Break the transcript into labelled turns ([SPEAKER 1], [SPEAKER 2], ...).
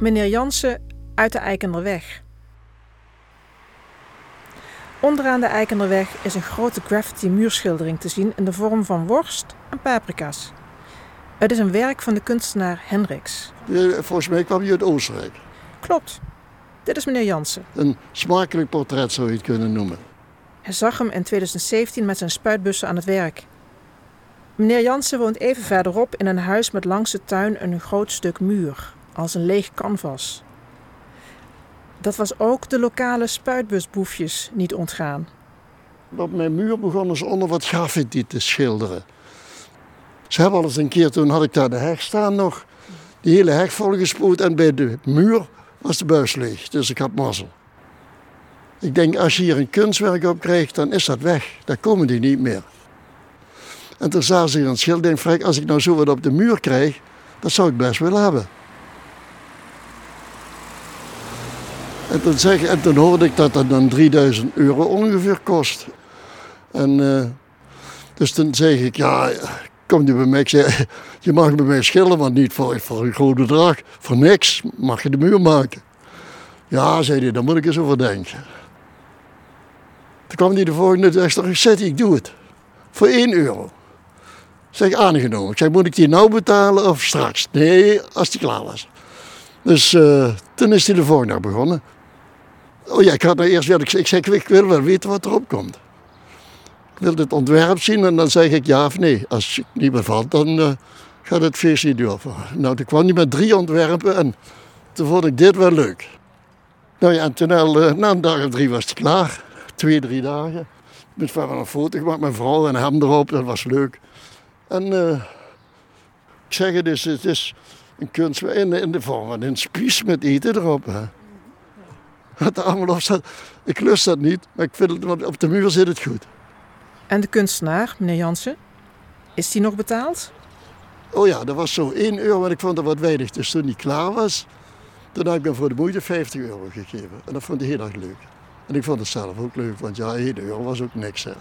[SPEAKER 1] Meneer Jansen uit de Eikenderweg. Onderaan de Eikenderweg is een grote graffiti muurschildering te zien in de vorm van worst en paprika's. Het is een werk van de kunstenaar Hendricks.
[SPEAKER 2] Volgens mij kwam je uit Oostenrijk.
[SPEAKER 1] Klopt. Dit is meneer Jansen.
[SPEAKER 2] Een smakelijk portret zou je het kunnen noemen.
[SPEAKER 1] Hij zag hem in 2017 met zijn spuitbussen aan het werk. Meneer Jansen woont even verderop in een huis met langs de tuin een groot stuk muur, als een leeg canvas. Dat was ook de lokale spuitbusboefjes niet ontgaan.
[SPEAKER 2] Op mijn muur begonnen ze onder wat graffiti te schilderen. Ze hebben al eens een keer, toen had ik daar de heg staan nog, die hele heg volgespoeld en bij de muur was de buis leeg. Dus ik had mazzel. Ik denk, als je hier een kunstwerk op krijgt, dan is dat weg. Dan komen die niet meer. En toen zagen ze hier een schild. denk ik, als ik nou zo wat op de muur krijg, dat zou ik best willen hebben. En toen, zeg, en toen hoorde ik dat dat dan 3000 euro ongeveer kost. En uh, dus toen zeg ik, ja, kom je bij mij. Ik zei, je mag bij mij schilderen, maar niet voor, voor een groot bedrag. Voor niks mag je de muur maken. Ja, zei hij, daar moet ik eens over denken. Toen kwam hij de volgende dag terug. Zei, ik doe het. Voor 1 euro. Zeg, aangenomen. Ik zeg, moet ik die nou betalen of straks? Nee, als die klaar was. Dus uh, toen is hij de volgende dag begonnen. Oh ja, ik had nou eerst weer, ik, ik zeg, ik wil wel weten wat erop komt. Ik wil het ontwerp zien en dan zeg ik ja of nee. Als het niet bevalt, dan uh, gaat het feest niet door. Nou, toen kwam hij met drie ontwerpen en toen vond ik dit wel leuk. Nou ja, en toen al, uh, na een dag of drie was het klaar. Twee, drie dagen. Met van een foto gemaakt met mijn vrouw en hem erop, dat was leuk. En uh, ik zeg het is, het is een kunst in, in de vorm van een spies met eten erop. Hè. Wat er allemaal op staat. Ik lust dat niet, maar ik vind het, op de muur zit het goed.
[SPEAKER 1] En de kunstenaar, meneer Jansen, is die nog betaald?
[SPEAKER 2] Oh ja, dat was zo 1 euro, maar ik vond dat wat weinig. Dus toen hij klaar was, toen heb ik hem voor de moeite 50 euro gegeven. En dat vond hij heel erg leuk. En ik vond het zelf ook leuk, want ja, 1 euro was ook niks. Hè.